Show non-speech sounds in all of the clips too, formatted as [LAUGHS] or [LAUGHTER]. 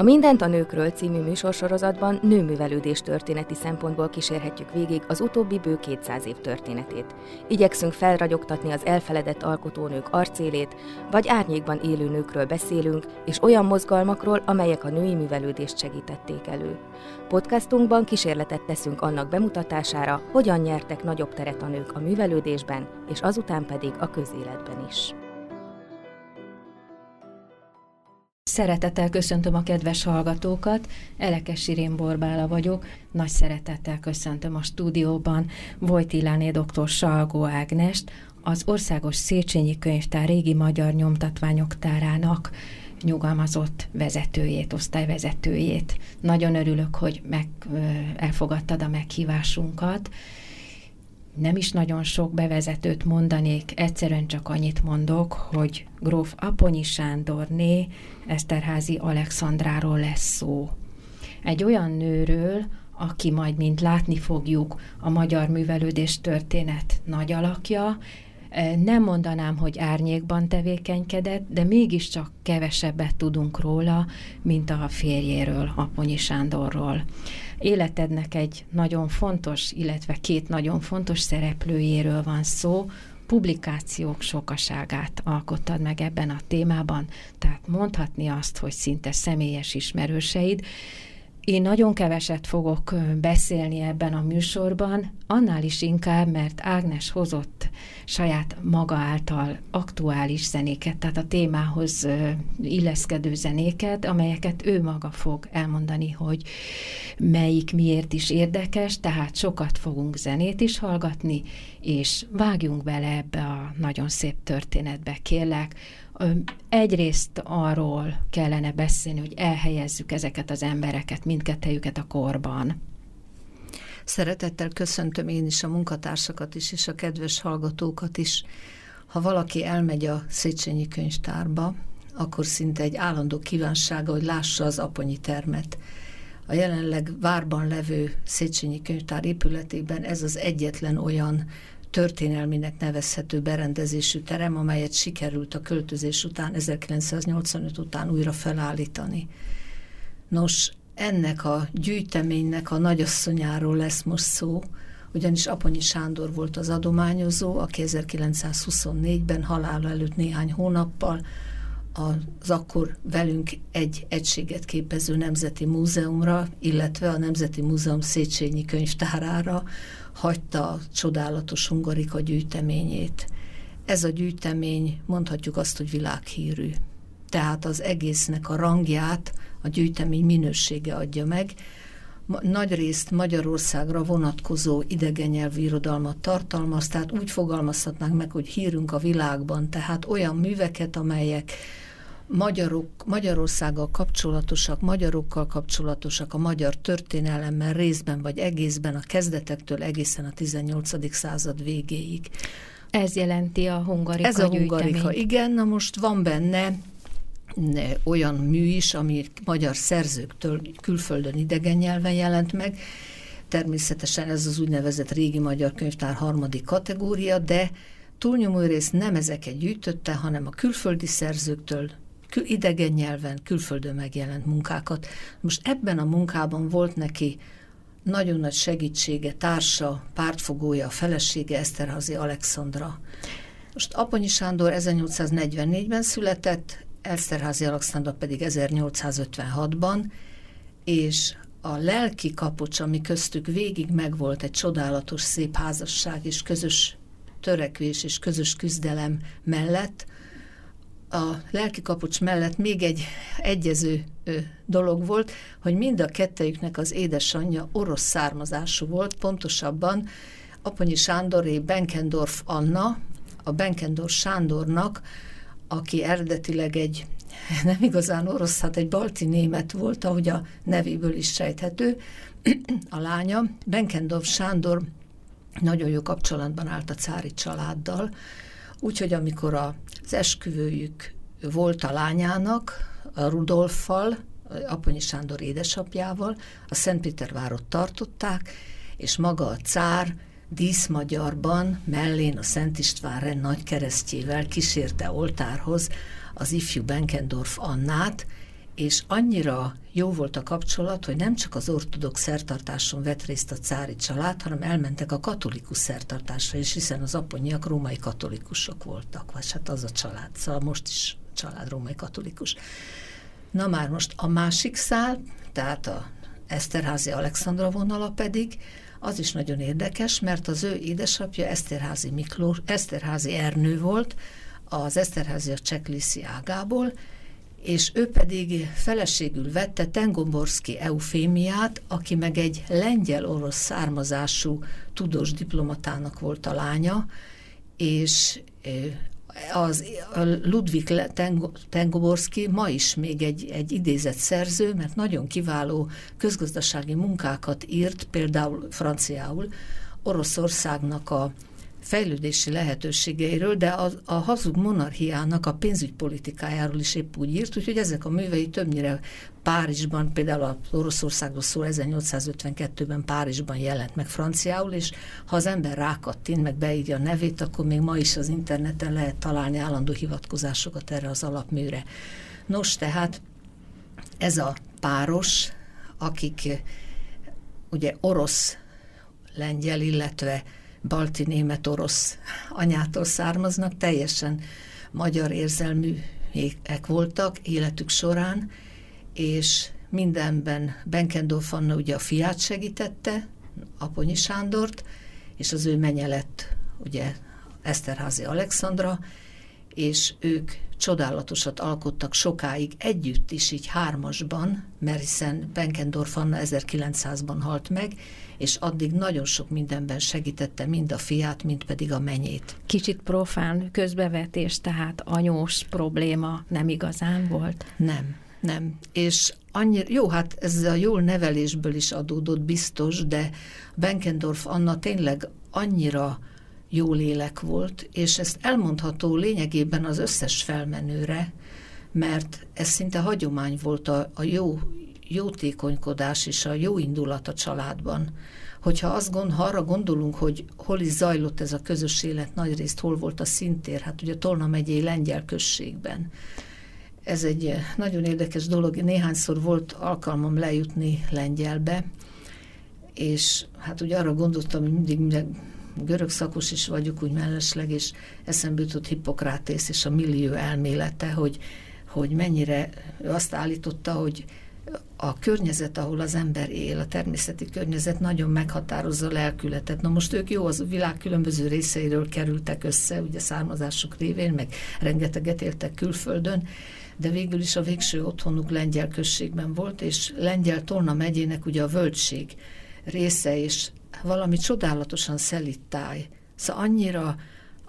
A Mindent a nőkről című műsorsorozatban nőművelődés történeti szempontból kísérhetjük végig az utóbbi bő 200 év történetét. Igyekszünk felragyogtatni az elfeledett alkotónők arcélét, vagy árnyékban élő nőkről beszélünk, és olyan mozgalmakról, amelyek a női művelődést segítették elő. Podcastunkban kísérletet teszünk annak bemutatására, hogyan nyertek nagyobb teret a nők a művelődésben, és azután pedig a közéletben is. Szeretettel köszöntöm a kedves hallgatókat, Elekes Irén Borbála vagyok, nagy szeretettel köszöntöm a stúdióban Vojtiláné dr. Salgó Ágnest, az Országos Széchenyi Könyvtár régi magyar nyomtatványok tárának nyugalmazott vezetőjét, osztályvezetőjét. Nagyon örülök, hogy meg, elfogadtad a meghívásunkat nem is nagyon sok bevezetőt mondanék, egyszerűen csak annyit mondok, hogy gróf Aponyi Sándorné Eszterházi Alexandráról lesz szó. Egy olyan nőről, aki majd, mint látni fogjuk, a magyar művelődés történet nagy alakja, nem mondanám, hogy árnyékban tevékenykedett, de mégiscsak kevesebbet tudunk róla, mint a férjéről, Aponyi Sándorról életednek egy nagyon fontos, illetve két nagyon fontos szereplőjéről van szó, publikációk sokaságát alkottad meg ebben a témában, tehát mondhatni azt, hogy szinte személyes ismerőseid, én nagyon keveset fogok beszélni ebben a műsorban, annál is inkább, mert Ágnes hozott saját maga által aktuális zenéket, tehát a témához illeszkedő zenéket, amelyeket ő maga fog elmondani, hogy melyik miért is érdekes, tehát sokat fogunk zenét is hallgatni, és vágjunk bele ebbe a nagyon szép történetbe, kérlek, Egyrészt arról kellene beszélni, hogy elhelyezzük ezeket az embereket, mindkettejüket a korban. Szeretettel köszöntöm én is a munkatársakat is, és a kedves hallgatókat is. Ha valaki elmegy a Széchenyi könyvtárba, akkor szinte egy állandó kívánsága, hogy lássa az aponyi termet. A jelenleg várban levő Széchenyi könyvtár épületében ez az egyetlen olyan történelminek nevezhető berendezésű terem, amelyet sikerült a költözés után, 1985 után újra felállítani. Nos, ennek a gyűjteménynek a nagyasszonyáról lesz most szó, ugyanis Aponyi Sándor volt az adományozó, aki 1924-ben halála előtt néhány hónappal az akkor velünk egy egységet képező Nemzeti Múzeumra, illetve a Nemzeti Múzeum Széchenyi könyvtárára hagyta csodálatos hungarika gyűjteményét. Ez a gyűjtemény mondhatjuk azt, hogy világhírű. Tehát az egésznek a rangját a gyűjtemény minősége adja meg. Nagy részt Magyarországra vonatkozó idegen nyelvű irodalmat tartalmaz, tehát úgy fogalmazhatnánk meg, hogy hírünk a világban, tehát olyan műveket, amelyek magyarok, Magyarországgal kapcsolatosak, magyarokkal kapcsolatosak, a magyar történelemmel részben vagy egészben a kezdetektől egészen a 18. század végéig. Ez jelenti a hungarika Ez a hungarika, igen. Na most van benne olyan mű is, ami magyar szerzőktől külföldön idegen nyelven jelent meg. Természetesen ez az úgynevezett régi magyar könyvtár harmadik kategória, de túlnyomó rész nem ezeket gyűjtötte, hanem a külföldi szerzőktől idegen nyelven, külföldön megjelent munkákat. Most ebben a munkában volt neki nagyon nagy segítsége, társa, pártfogója, felesége Eszterhazi Alexandra. Most Aponyi Sándor 1844-ben született, Eszterházi Alexandra pedig 1856-ban, és a lelki kapocs, ami köztük végig megvolt egy csodálatos szép házasság és közös törekvés és közös küzdelem mellett, a lelki kapucs mellett még egy egyező dolog volt, hogy mind a kettejüknek az édesanyja orosz származású volt, pontosabban Aponyi Sándoré Benkendorf Anna, a Benkendorf Sándornak, aki eredetileg egy [LAUGHS] nem igazán orosz, hát egy balti német volt, ahogy a nevéből is sejthető, [CLEARS THROAT] a lánya. Benkendorf Sándor nagyon jó kapcsolatban állt a cári családdal, úgyhogy amikor a az esküvőjük volt a lányának, a Rudolffal, Aponyi Sándor édesapjával, a Szentpétervárot tartották, és maga a cár díszmagyarban, mellén a Szent István nagy keresztjével kísérte oltárhoz az ifjú Benkendorf Annát, és annyira jó volt a kapcsolat, hogy nem csak az ortodox szertartáson vett részt a cári család, hanem elmentek a katolikus szertartásra is, hiszen az aponyiak római katolikusok voltak, vagy hát az a család, szóval most is család római katolikus. Na már most a másik szál, tehát a Eszterházi Alexandra vonala pedig, az is nagyon érdekes, mert az ő édesapja Eszterházi, Miklós, Eszterházi Ernő volt, az Eszterházi a Csekliszi ágából, és ő pedig feleségül vette Tengomborszki Eufémiát, aki meg egy lengyel-orosz származású tudós diplomatának volt a lánya, és az Ludwig Tengoborski ma is még egy, egy idézett szerző, mert nagyon kiváló közgazdasági munkákat írt, például franciául, Oroszországnak a fejlődési lehetőségeiről, de a, a hazug monarchiának a pénzügypolitikájáról is épp úgy írt, úgyhogy ezek a művei többnyire Párizsban, például az Oroszországról szól 1852-ben Párizsban jelent meg franciául, és ha az ember rákattint, meg beírja a nevét, akkor még ma is az interneten lehet találni állandó hivatkozásokat erre az alapműre. Nos, tehát ez a páros, akik ugye orosz lengyel, illetve balti német orosz anyától származnak, teljesen magyar érzelműek voltak életük során, és mindenben Benkendorf Anna ugye a fiát segítette, Aponyi Sándort, és az ő menye lett ugye Eszterházi Alexandra, és ők csodálatosat alkottak sokáig együtt is, így hármasban, mert hiszen Benkendorf Anna 1900-ban halt meg, és addig nagyon sok mindenben segítette mind a fiát, mind pedig a menyét. Kicsit profán közbevetés, tehát anyós probléma nem igazán volt? Nem, nem. És annyira, jó, hát ez a jól nevelésből is adódott biztos, de Benkendorf Anna tényleg annyira jó lélek volt, és ezt elmondható lényegében az összes felmenőre, mert ez szinte hagyomány volt a, a jó, jótékonykodás és a jó indulat a családban. Hogyha azt gond, ha arra gondolunk, hogy hol is zajlott ez a közös élet, nagyrészt hol volt a szintér, hát ugye Tolna megyei lengyel községben. Ez egy nagyon érdekes dolog. Néhányszor volt alkalmam lejutni lengyelbe, és hát ugye arra gondoltam, hogy mindig minden görög szakos is vagyok úgy mellesleg, és eszembe jutott Hippokrátész és a millió elmélete, hogy, hogy mennyire ő azt állította, hogy a környezet, ahol az ember él, a természeti környezet nagyon meghatározza a lelkületet. Na most ők jó, az világ különböző részeiről kerültek össze, ugye származásuk révén, meg rengeteget éltek külföldön, de végül is a végső otthonuk lengyel községben volt, és lengyel Tolna megyének ugye a völgység része, és valami csodálatosan szelít táj. Szóval annyira,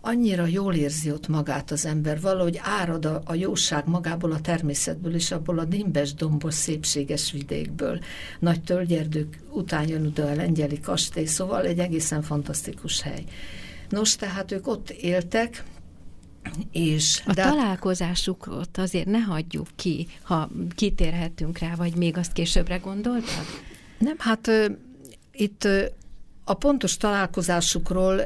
annyira jól érzi ott magát az ember, valahogy árad a, a jóság magából, a természetből, és abból a dimbes, dombos, szépséges vidékből. Nagy tölgyerdők után jön oda a lengyeli kastély, szóval egy egészen fantasztikus hely. Nos, tehát ők ott éltek, és a de találkozásukat azért ne hagyjuk ki, ha kitérhetünk rá, vagy még azt későbbre gondoltad? Nem, hát itt a pontos találkozásukról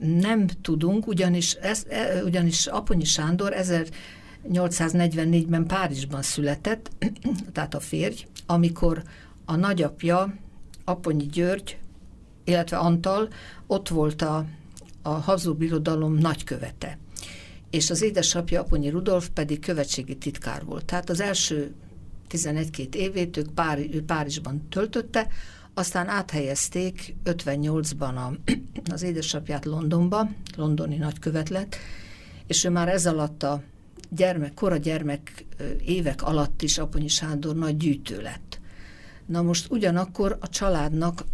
nem tudunk, ugyanis, ez, e, ugyanis Aponyi Sándor 1844-ben Párizsban született, [CLEARS THROAT] tehát a férj, amikor a nagyapja, Aponyi György, illetve Antal ott volt a, a hazúbirodalom nagykövete. És az édesapja, Aponyi Rudolf pedig követségi titkár volt. Tehát az első 11-2 évét ők Pári, ő Párizsban töltötte, aztán áthelyezték 58-ban a, az édesapját Londonba, londoni nagykövet lett, és ő már ez alatt a gyermek, kora gyermek évek alatt is Aponyi Sándor nagy gyűjtő lett. Na most ugyanakkor a családnak,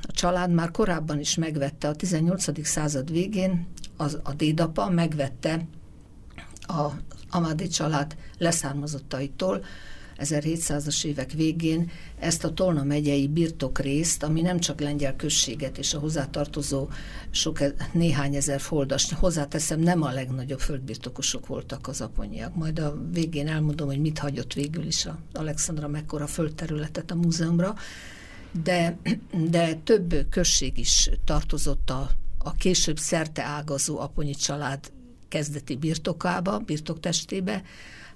a család már korábban is megvette, a 18. század végén az, a dédapa megvette a Amádi család leszármazottaitól 1700-as évek végén ezt a Tolna megyei birtokrészt, ami nem csak lengyel községet és a hozzátartozó sok, e- néhány ezer foldas, hozzáteszem, nem a legnagyobb földbirtokosok voltak az aponyiak. Majd a végén elmondom, hogy mit hagyott végül is a Alexandra mekkora földterületet a múzeumra, de, de több község is tartozott a, a később szerte ágazó aponyi család kezdeti birtokába, birtoktestébe.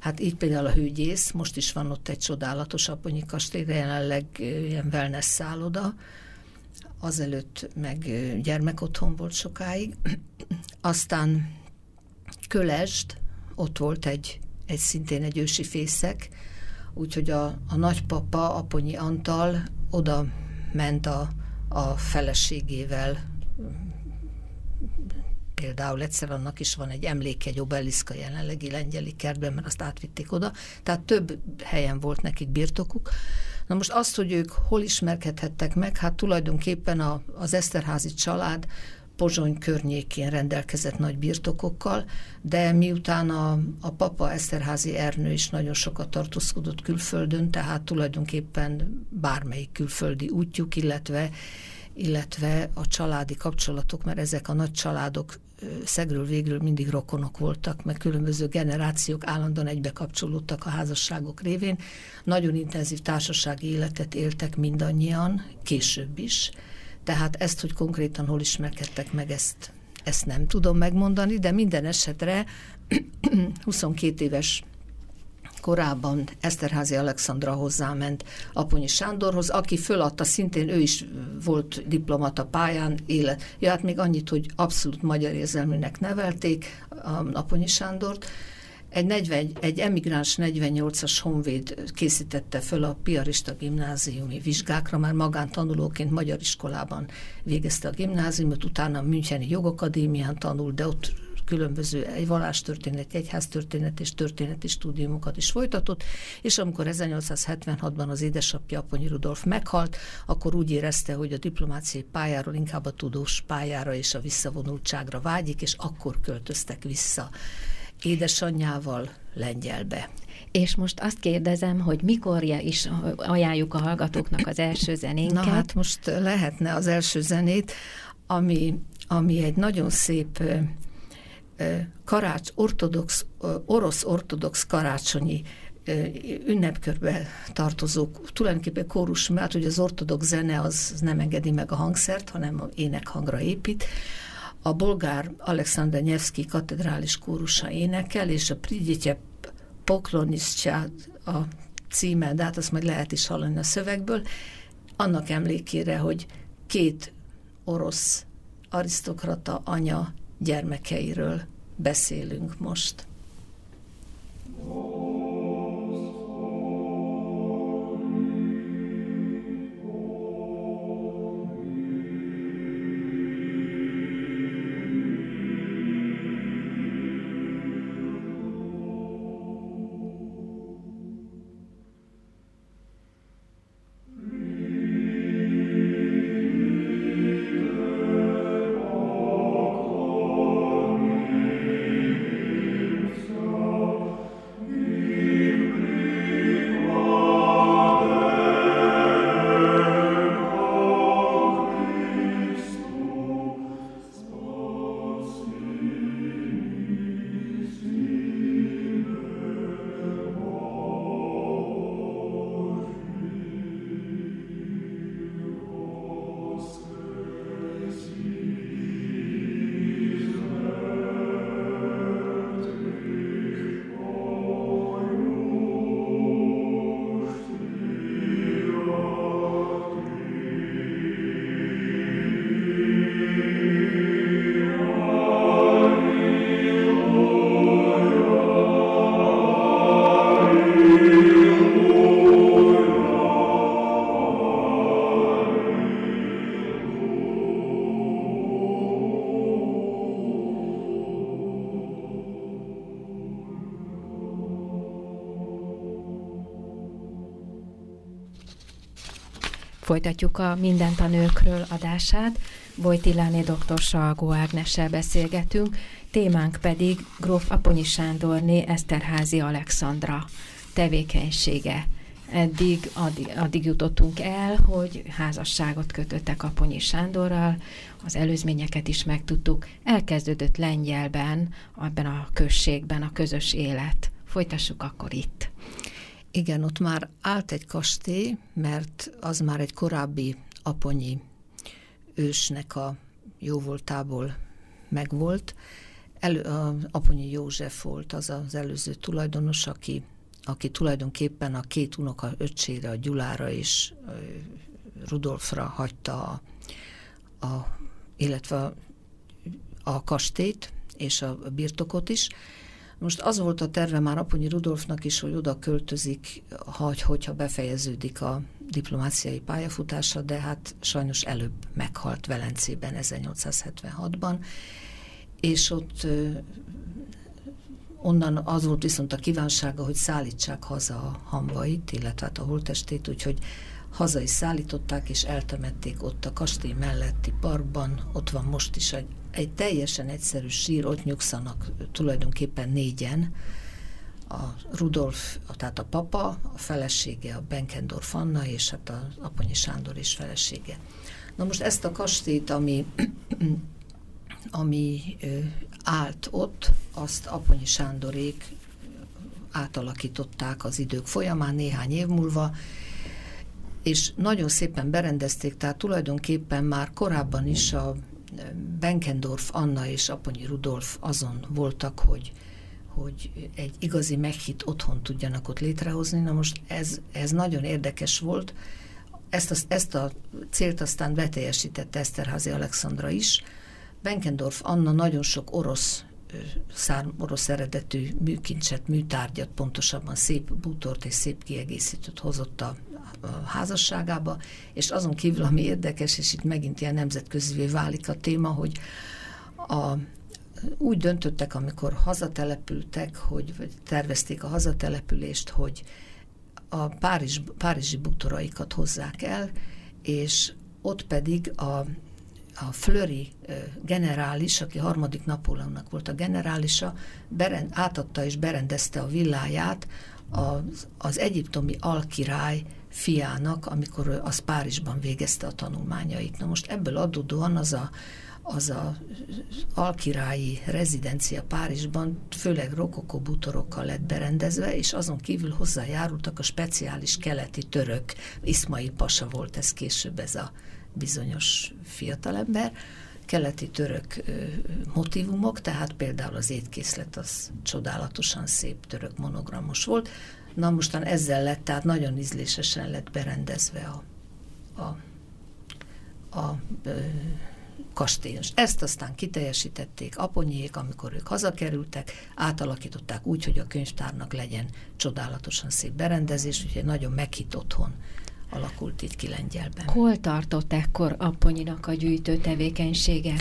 Hát így például a hőgyész, most is van ott egy csodálatos aponyi kastély, jelenleg ilyen wellness szálloda, azelőtt meg gyermekotthon volt sokáig. [CLEARS THROAT] Aztán Kölesd, ott volt egy, egy szintén egy ősi fészek, úgyhogy a, a nagypapa, Aponyi Antal oda ment a, a feleségével például egyszer annak is van egy emléke, egy obeliszka jelenlegi lengyeli kertben, mert azt átvitték oda, tehát több helyen volt nekik birtokuk. Na most azt, hogy ők hol ismerkedhettek meg, hát tulajdonképpen a, az Eszterházi család Pozsony környékén rendelkezett nagy birtokokkal, de miután a, a papa Eszterházi Ernő is nagyon sokat tartózkodott külföldön, tehát tulajdonképpen bármelyik külföldi útjuk, illetve illetve a családi kapcsolatok, mert ezek a nagy családok szegről végül mindig rokonok voltak, meg különböző generációk állandóan egybe kapcsolódtak a házasságok révén. Nagyon intenzív társasági életet éltek mindannyian, később is. Tehát ezt, hogy konkrétan hol ismerkedtek meg, ezt, ezt nem tudom megmondani, de minden esetre [CLEARS THROAT] 22 éves korábban Eszterházi Alexandra hozzáment Aponyi Sándorhoz, aki föladta, szintén ő is volt diplomata pályán, élet. Ja, hát még annyit, hogy abszolút magyar érzelműnek nevelték Aponyi Sándort, egy, 40, egy emigráns 48-as honvéd készítette föl a piarista gimnáziumi vizsgákra, már magántanulóként magyar iskolában végezte a gimnáziumot, utána a Müncheni Jogakadémián tanult, de ott különböző egy vallástörténet, egyháztörténet és történeti stúdiumokat is folytatott, és amikor 1876-ban az édesapja Aponyi Rudolf meghalt, akkor úgy érezte, hogy a diplomáciai pályáról inkább a tudós pályára és a visszavonultságra vágyik, és akkor költöztek vissza édesanyjával Lengyelbe. És most azt kérdezem, hogy mikorja is ajánljuk a hallgatóknak az első zenénket? Na hát most lehetne az első zenét, ami, ami egy nagyon szép karács, ortodox, orosz ortodox karácsonyi ünnepkörbe tartozók, tulajdonképpen kórus, mert hogy az ortodox zene az nem engedi meg a hangszert, hanem a énekhangra épít. A bolgár Alexander Nyevszki katedrális kórusa énekel, és a Pridjitye Pokloniscsá a címe, de hát azt majd lehet is hallani a szövegből, annak emlékére, hogy két orosz arisztokrata anya gyermekeiről beszélünk most. Folytatjuk a Mindent a nőkről adását. Vojtiláné dr. Salgó Ágnessel beszélgetünk, témánk pedig gróf Aponyi Sándorné Eszterházi Alexandra tevékenysége. Eddig, addig, addig jutottunk el, hogy házasságot kötöttek Aponyi Sándorral, az előzményeket is megtudtuk. Elkezdődött Lengyelben, abban a községben a közös élet. Folytassuk akkor itt. Igen, ott már állt egy kastély, mert az már egy korábbi aponyi ősnek a jóvoltából megvolt. elő, a Aponyi József volt az az előző tulajdonos, aki, aki tulajdonképpen a két unoka öcsére, a Gyulára és Rudolfra hagyta a, a illetve a, kastélyt és a birtokot is. Most az volt a terve már Aponyi Rudolfnak is, hogy oda költözik, hogy, hogyha befejeződik a diplomáciai pályafutása, de hát sajnos előbb meghalt Velencében 1876-ban, és ott onnan az volt viszont a kívánsága, hogy szállítsák haza a hamvait, illetve hát a holtestét, úgyhogy haza is szállították, és eltemették ott a kastély melletti parkban, ott van most is egy, egy teljesen egyszerű sír, ott nyugszanak tulajdonképpen négyen, a Rudolf, tehát a papa, a felesége, a Benkendorf Anna, és hát a Aponyi Sándor is felesége. Na most ezt a kastélyt, ami, [CLEARS THROAT] ami állt ott, azt Aponyi Sándorék átalakították az idők folyamán néhány év múlva, és nagyon szépen berendezték, tehát tulajdonképpen már korábban is a Benkendorf Anna és Aponyi Rudolf azon voltak, hogy, hogy egy igazi meghitt otthon tudjanak ott létrehozni. Na most ez, ez nagyon érdekes volt. Ezt a, ezt a célt aztán beteljesítette Eszterházi Alexandra is. Benkendorf Anna nagyon sok orosz szár, orosz eredetű műkincset, műtárgyat, pontosabban szép bútort és szép kiegészítőt hozott a, a házasságába, és azon kívül, ami érdekes, és itt megint ilyen nemzetközivé válik a téma, hogy a, úgy döntöttek, amikor hazatelepültek, hogy vagy tervezték a hazatelepülést, hogy a Párizs, párizsi bútoraikat hozzák el, és ott pedig a a Flöri generális, aki harmadik Napóleonnak volt a generálisa, berend, átadta és berendezte a villáját az, az egyiptomi alkirály fiának, amikor az Párizsban végezte a tanulmányait. Na most ebből adódóan az a, az a alkirályi rezidencia Párizsban főleg rokokó bútorokkal lett berendezve, és azon kívül hozzájárultak a speciális keleti török, Iszmail Pasa volt ez később ez a bizonyos fiatalember, keleti török motivumok, tehát például az étkészlet az csodálatosan szép török monogramos volt. Na mostan ezzel lett, tehát nagyon ízlésesen lett berendezve a, a, a ö, kastélyos. Ezt aztán kiteljesítették aponyék, amikor ők hazakerültek, átalakították úgy, hogy a könyvtárnak legyen csodálatosan szép berendezés, úgyhogy nagyon meghitt otthon alakult így ki Lengyelben. Hol tartott ekkor Aponyinak a gyűjtő tevékenysége?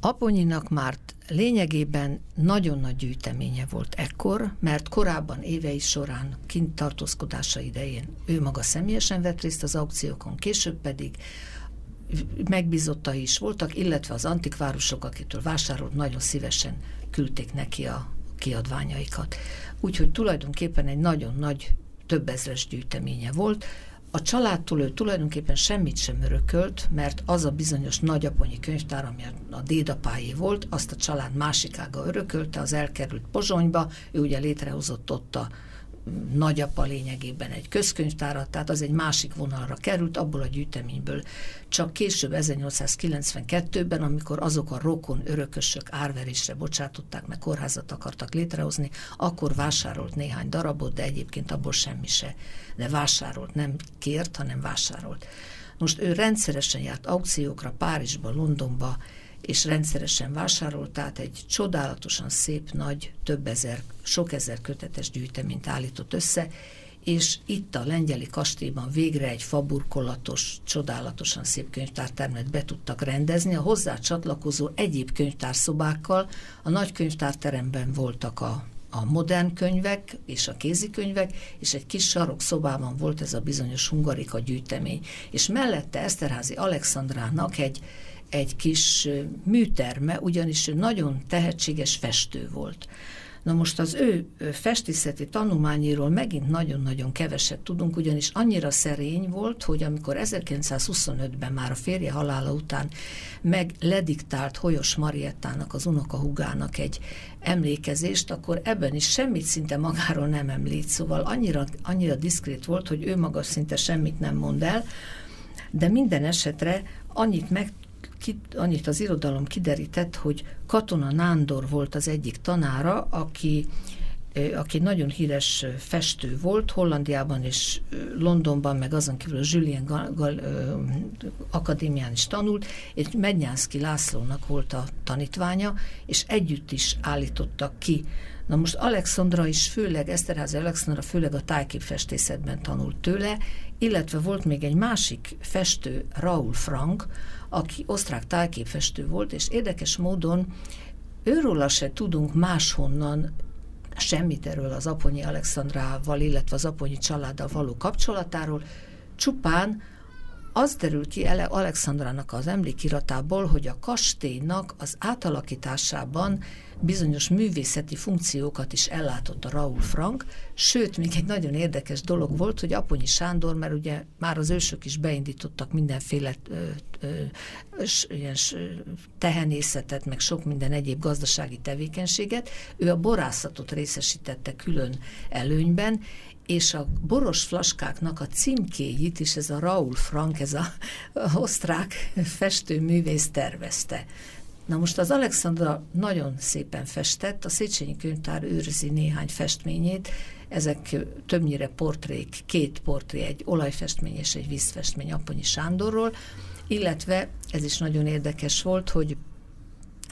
Aponyinak már lényegében nagyon nagy gyűjteménye volt ekkor, mert korábban évei során kint tartózkodása idején ő maga személyesen vett részt az aukciókon, később pedig megbízottai is voltak, illetve az antikvárusok, akitől vásárolt, nagyon szívesen küldték neki a kiadványaikat. Úgyhogy tulajdonképpen egy nagyon nagy több ezres gyűjteménye volt, a családtól ő tulajdonképpen semmit sem örökölt, mert az a bizonyos nagyaponyi könyvtár, ami a dédapáé volt, azt a család másik ága örökölte, az elkerült Pozsonyba, ő ugye létrehozott ott a nagyapa lényegében egy közkönyvtárat, tehát az egy másik vonalra került, abból a gyűjteményből. Csak később 1892-ben, amikor azok a rokon örökösök árverésre bocsátották, meg kórházat akartak létrehozni, akkor vásárolt néhány darabot, de egyébként abból semmi se. De vásárolt, nem kért, hanem vásárolt. Most ő rendszeresen járt aukciókra Párizsba, Londonba, és rendszeresen vásárolt, tehát egy csodálatosan szép, nagy, több ezer, sok ezer kötetes gyűjteményt állított össze, és itt a lengyeli kastélyban végre egy faburkolatos, csodálatosan szép könyvtártermet be tudtak rendezni. A hozzá csatlakozó egyéb könyvtárszobákkal a nagy könyvtárteremben voltak a, a modern könyvek és a kézikönyvek, és egy kis sarok szobában volt ez a bizonyos hungarika gyűjtemény. És mellette Eszterházi Alexandrának egy egy kis műterme, ugyanis ő nagyon tehetséges festő volt. Na most az ő festészeti tanulmányiról megint nagyon-nagyon keveset tudunk, ugyanis annyira szerény volt, hogy amikor 1925-ben már a férje halála után meg lediktált Hoyos Mariettának, az unokahugának egy emlékezést, akkor ebben is semmit szinte magáról nem említ, szóval annyira, annyira diszkrét volt, hogy ő maga szinte semmit nem mond el, de minden esetre annyit meg ki, annyit az irodalom kiderített, hogy Katona Nándor volt az egyik tanára, aki aki nagyon híres festő volt, Hollandiában és Londonban, meg azon kívül a Julien Gal- Gal- Akadémián is tanult, és Mednyánszki Lászlónak volt a tanítványa, és együtt is állítottak ki. Na most Alexandra is főleg, Eszterházi Alexandra főleg a tájképfestészetben tanult tőle, illetve volt még egy másik festő, Raúl Frank, aki osztrák tájképfestő volt, és érdekes módon őróla se tudunk máshonnan semmit erről az Aponyi Alexandrával, illetve az Aponyi családdal való kapcsolatáról, csupán az derül ki ele Alexandrának az emlékiratából, hogy a kastélynak az átalakításában bizonyos művészeti funkciókat is ellátott a Raúl Frank, sőt, még egy nagyon érdekes dolog volt, hogy Aponyi Sándor, mert ugye már az ősök is beindítottak mindenféle ö, ö, ilyen tehenészetet, meg sok minden egyéb gazdasági tevékenységet, ő a borászatot részesítette külön előnyben, és a boros flaskáknak a címkéjét is ez a Raúl Frank, ez a, a osztrák festőművész tervezte. Na most az Alexandra nagyon szépen festett, a Széchenyi Könyvtár őrzi néhány festményét, ezek többnyire portrék, két portré, egy olajfestmény és egy vízfestmény Aponyi Sándorról, illetve ez is nagyon érdekes volt, hogy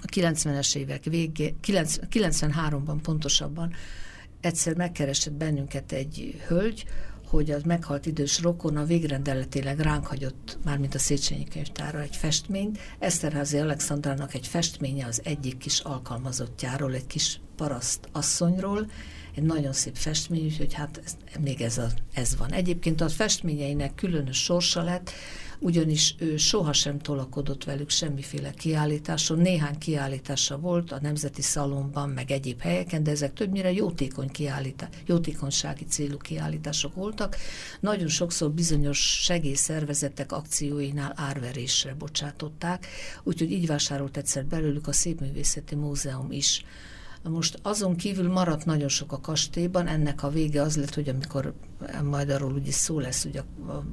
a 90-es évek végé, 93-ban pontosabban egyszer megkeresett bennünket egy hölgy, hogy az meghalt idős rokona végrendeletileg ránk hagyott, mármint a Széchenyi könyvtára egy festményt. Eszterházi Alexandrának egy festménye az egyik kis alkalmazottjáról, egy kis paraszt asszonyról, egy nagyon szép festmény, úgyhogy hát ez, még ez, a, ez van. Egyébként a festményeinek különös sorsa lett, ugyanis ő sohasem tolakodott velük semmiféle kiállításon. Néhány kiállítása volt a Nemzeti Szalomban, meg egyéb helyeken, de ezek többnyire jótékony kiállítás, jótékonysági célú kiállítások voltak. Nagyon sokszor bizonyos segélyszervezetek akcióinál árverésre bocsátották, úgyhogy így vásárolt egyszer belőlük a Szépművészeti Múzeum is most azon kívül maradt nagyon sok a kastélyban, ennek a vége az lett, hogy amikor majd arról is szó lesz, hogy a, a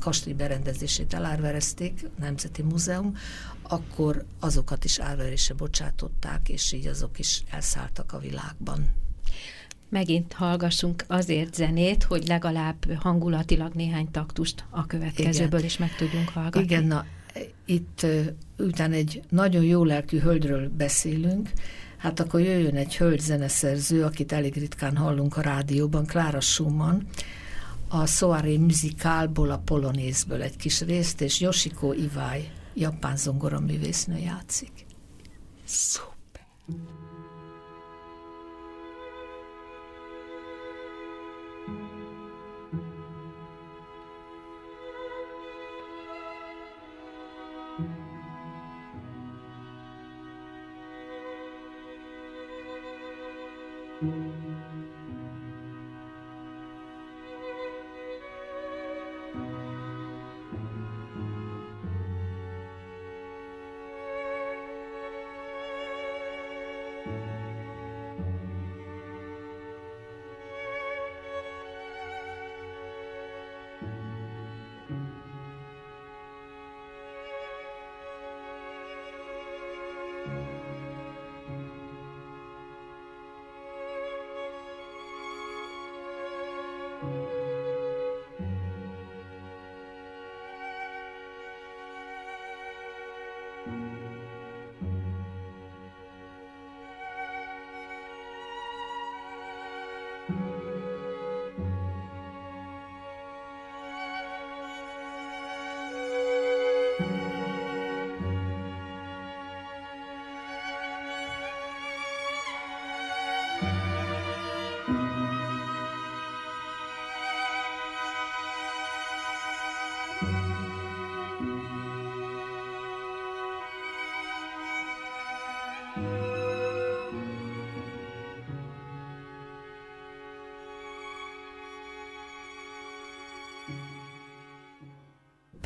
kastély berendezését elárverezték, a Nemzeti Múzeum, akkor azokat is árverésre bocsátották, és így azok is elszálltak a világban. Megint hallgassunk azért zenét, hogy legalább hangulatilag néhány taktust a következőből Igen. is meg tudjunk hallgatni. Igen, na, itt utána egy nagyon jó lelkű hölgyről beszélünk, hát akkor jöjjön egy hölgy zeneszerző, akit elég ritkán hallunk a rádióban, Klára Schumann, a Soirée Musicalból, a Polonézből egy kis részt, és Yoshiko Iwai, japán zongoraművésznő játszik. Szuper!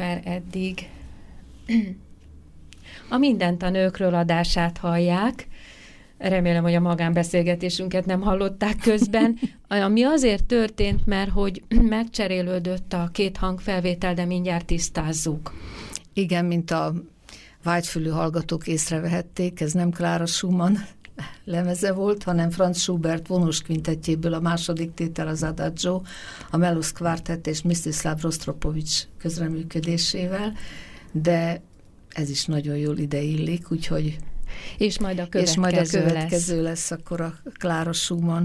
Per eddig. A Mindent a nőkről adását hallják. Remélem, hogy a magánbeszélgetésünket nem hallották közben. [LAUGHS] Ami azért történt, mert hogy [CLEARS THROAT] megcserélődött a két hangfelvétel, de mindjárt tisztázzuk. Igen, mint a vágyfülű hallgatók észrevehették, ez nem Klára Schumann lemeze volt, hanem Franz Schubert vonós kvintetjéből a második tétel az Adagio, a Melos Quartet és Mstislav Rostropovics közreműködésével, de ez is nagyon jól ideillik, úgyhogy és majd a következő, és majd a következő lesz. lesz akkor a Klára Schumann.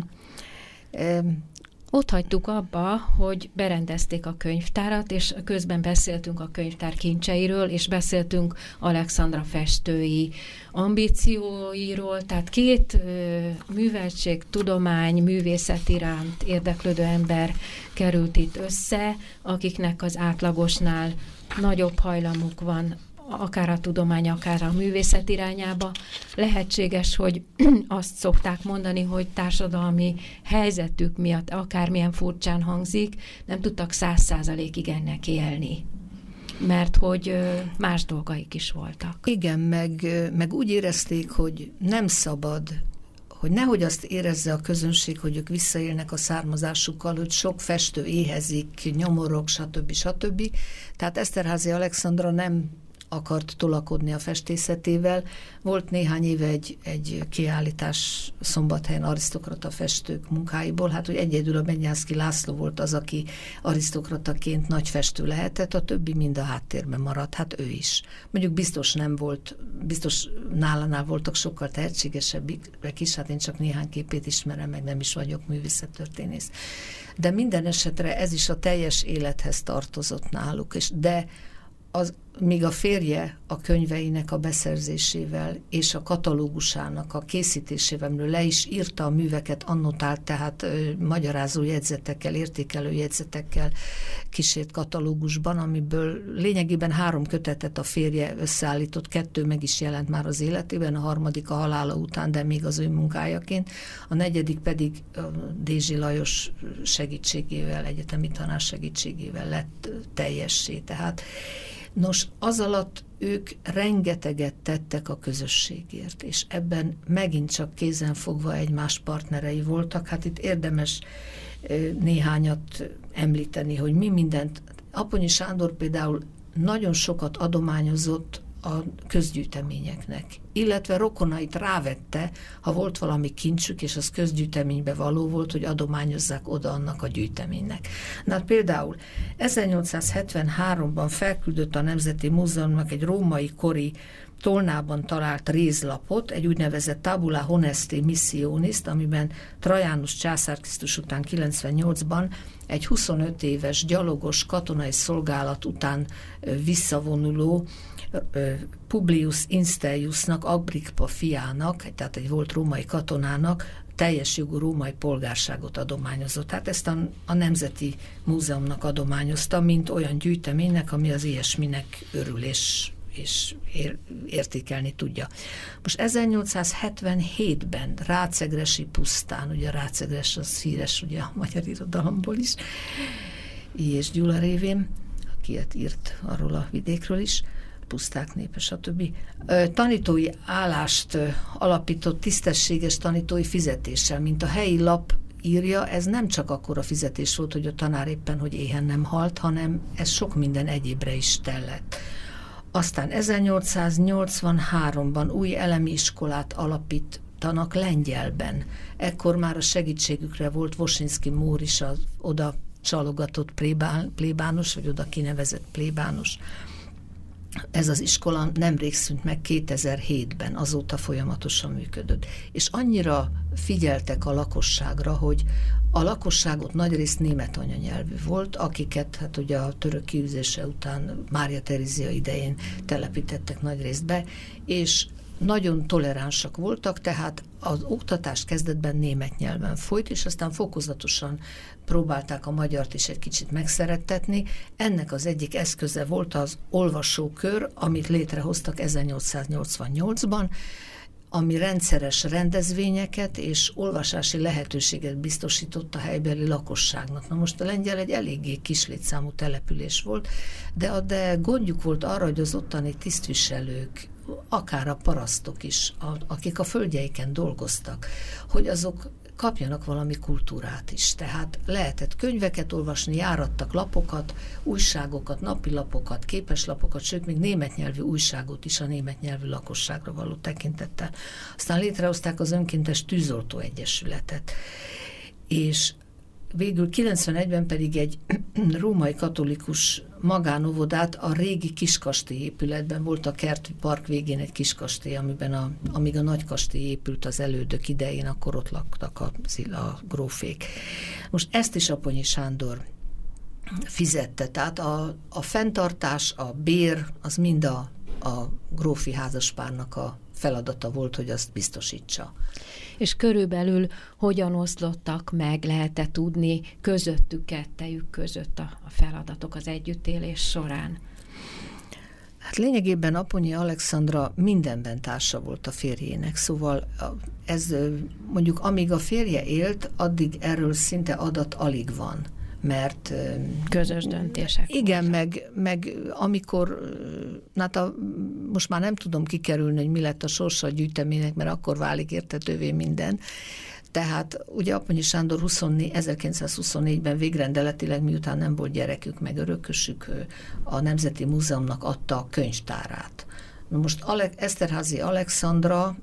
Ott hagytuk abba, hogy berendezték a könyvtárat, és közben beszéltünk a könyvtár kincseiről, és beszéltünk Alexandra festői ambícióiról, tehát két ö, műveltség, tudomány, művészet iránt érdeklődő ember került itt össze, akiknek az átlagosnál nagyobb hajlamuk van akár a tudomány, akár a művészet irányába. Lehetséges, hogy [CLEARS THROAT] azt szokták mondani, hogy társadalmi helyzetük miatt, akármilyen furcsán hangzik, nem tudtak száz százalékig ennek élni mert hogy más dolgaik is voltak. Igen, meg, meg úgy érezték, hogy nem szabad hogy nehogy azt érezze a közönség, hogy ők visszaélnek a származásukkal, hogy sok festő éhezik, nyomorok, stb. stb. Tehát Eszterházi Alexandra nem akart tolakodni a festészetével. Volt néhány éve egy, egy kiállítás szombathelyen arisztokrata festők munkáiból, hát hogy egyedül a Benyászki László volt az, aki arisztokrataként nagy festő lehetett, a többi mind a háttérben maradt, hát ő is. Mondjuk biztos nem volt, biztos nálánál voltak sokkal tehetségesebbek is, hát én csak néhány képét ismerem, meg nem is vagyok művészettörténész. De minden esetre ez is a teljes élethez tartozott náluk, és de az, míg a férje a könyveinek a beszerzésével és a katalógusának a készítésével, le is írta a műveket, annotált, tehát ö, magyarázó jegyzetekkel, értékelő jegyzetekkel kísért katalógusban, amiből lényegében három kötetet a férje összeállított, kettő meg is jelent már az életében, a harmadik a halála után, de még az ő munkájaként, a negyedik pedig Dézsi Lajos segítségével, egyetemi tanár segítségével lett teljessé. Tehát Nos, az alatt ők rengeteget tettek a közösségért, és ebben megint csak kézen fogva egymás partnerei voltak. Hát itt érdemes néhányat említeni, hogy mi mindent. Aponyi Sándor például nagyon sokat adományozott a közgyűjteményeknek, illetve rokonait rávette, ha volt valami kincsük, és az közgyűjteménybe való volt, hogy adományozzák oda annak a gyűjteménynek. Na hát például 1873-ban felküldött a Nemzeti Múzeumnak egy római kori Tolnában talált rézlapot, egy úgynevezett Tabula Honesti Missionis, amiben Trajánus császár Krisztus után 98-ban egy 25 éves gyalogos katonai szolgálat után visszavonuló Publius Insteiusnak, Agrippa fiának, tehát egy volt római katonának teljes jogú római polgárságot adományozott. Tehát ezt a, a Nemzeti Múzeumnak adományozta, mint olyan gyűjteménynek, ami az ilyesminek örül és, és ér, értékelni tudja. Most 1877-ben Rácegresi pusztán, ugye Rácegres az híres ugye a magyar irodalomból is, és Gyula révén, aki írt arról a vidékről is, puszták népe, stb. Tanítói állást alapított tisztességes tanítói fizetéssel, mint a helyi lap írja, ez nem csak akkor a fizetés volt, hogy a tanár éppen, hogy éhen nem halt, hanem ez sok minden egyébre is tellett. Aztán 1883-ban új elemi iskolát alapítanak lengyelben. Ekkor már a segítségükre volt Vosinski Mór is az oda csalogatott plébános, vagy oda kinevezett plébános ez az iskola nemrég szűnt meg 2007-ben, azóta folyamatosan működött. És annyira figyeltek a lakosságra, hogy a lakosságot nagyrészt német anyanyelvű volt, akiket hát ugye a török kiűzése után Mária Terézia idején telepítettek nagyrészt be, és nagyon toleránsak voltak, tehát az oktatás kezdetben német nyelven folyt, és aztán fokozatosan próbálták a magyart is egy kicsit megszerettetni. Ennek az egyik eszköze volt az olvasókör, amit létrehoztak 1888-ban, ami rendszeres rendezvényeket és olvasási lehetőséget biztosított a helybeli lakosságnak. Na most a lengyel egy eléggé kis létszámú település volt, de, de gondjuk volt arra, hogy az ottani tisztviselők, akár a parasztok is, a, akik a földjeiken dolgoztak, hogy azok kapjanak valami kultúrát is. Tehát lehetett könyveket olvasni, járattak lapokat, újságokat, napilapokat, képeslapokat, sőt, még német nyelvű újságot is a német nyelvű lakosságra való tekintettel. Aztán létrehozták az önkéntes tűzoltó egyesületet. És végül 91-ben pedig egy [CLEARS THROAT] római katolikus magánovodát a régi kiskastély épületben volt a kerti park végén egy kiskastély, amiben a, amíg a nagy kastély épült az elődök idején, akkor ott laktak a, a grófék. Most ezt is Aponyi Sándor fizette, tehát a, a fenntartás, a bér, az mind a, a grófi házaspárnak a feladata volt, hogy azt biztosítsa. És körülbelül hogyan oszlottak meg, lehet-e tudni közöttük, kettejük között a, a feladatok az együttélés során? Hát lényegében Aponyi Alexandra mindenben társa volt a férjének, szóval ez mondjuk amíg a férje élt, addig erről szinte adat alig van mert... Közös döntések. Igen, meg, meg amikor, hát a, most már nem tudom kikerülni, hogy mi lett a sorsa a gyűjteménynek, mert akkor válik értetővé minden, tehát ugye Aponyi Sándor 24, 1924-ben végrendeletileg, miután nem volt gyerekük, meg örökösük, a Nemzeti Múzeumnak adta a könyvtárát. Na most Ale- Eszterházi Alexandra